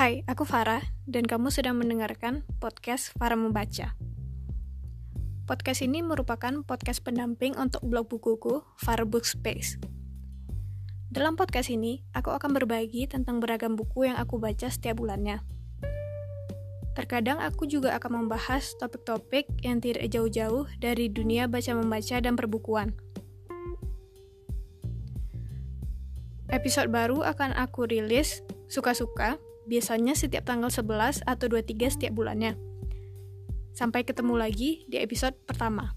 Hai, aku Farah dan kamu sedang mendengarkan podcast Farah Membaca. Podcast ini merupakan podcast pendamping untuk blog bukuku Farah Book Space. Dalam podcast ini, aku akan berbagi tentang beragam buku yang aku baca setiap bulannya. Terkadang aku juga akan membahas topik-topik yang tidak jauh-jauh dari dunia baca-membaca dan perbukuan. Episode baru akan aku rilis suka-suka biasanya setiap tanggal 11 atau 23 setiap bulannya. Sampai ketemu lagi di episode pertama.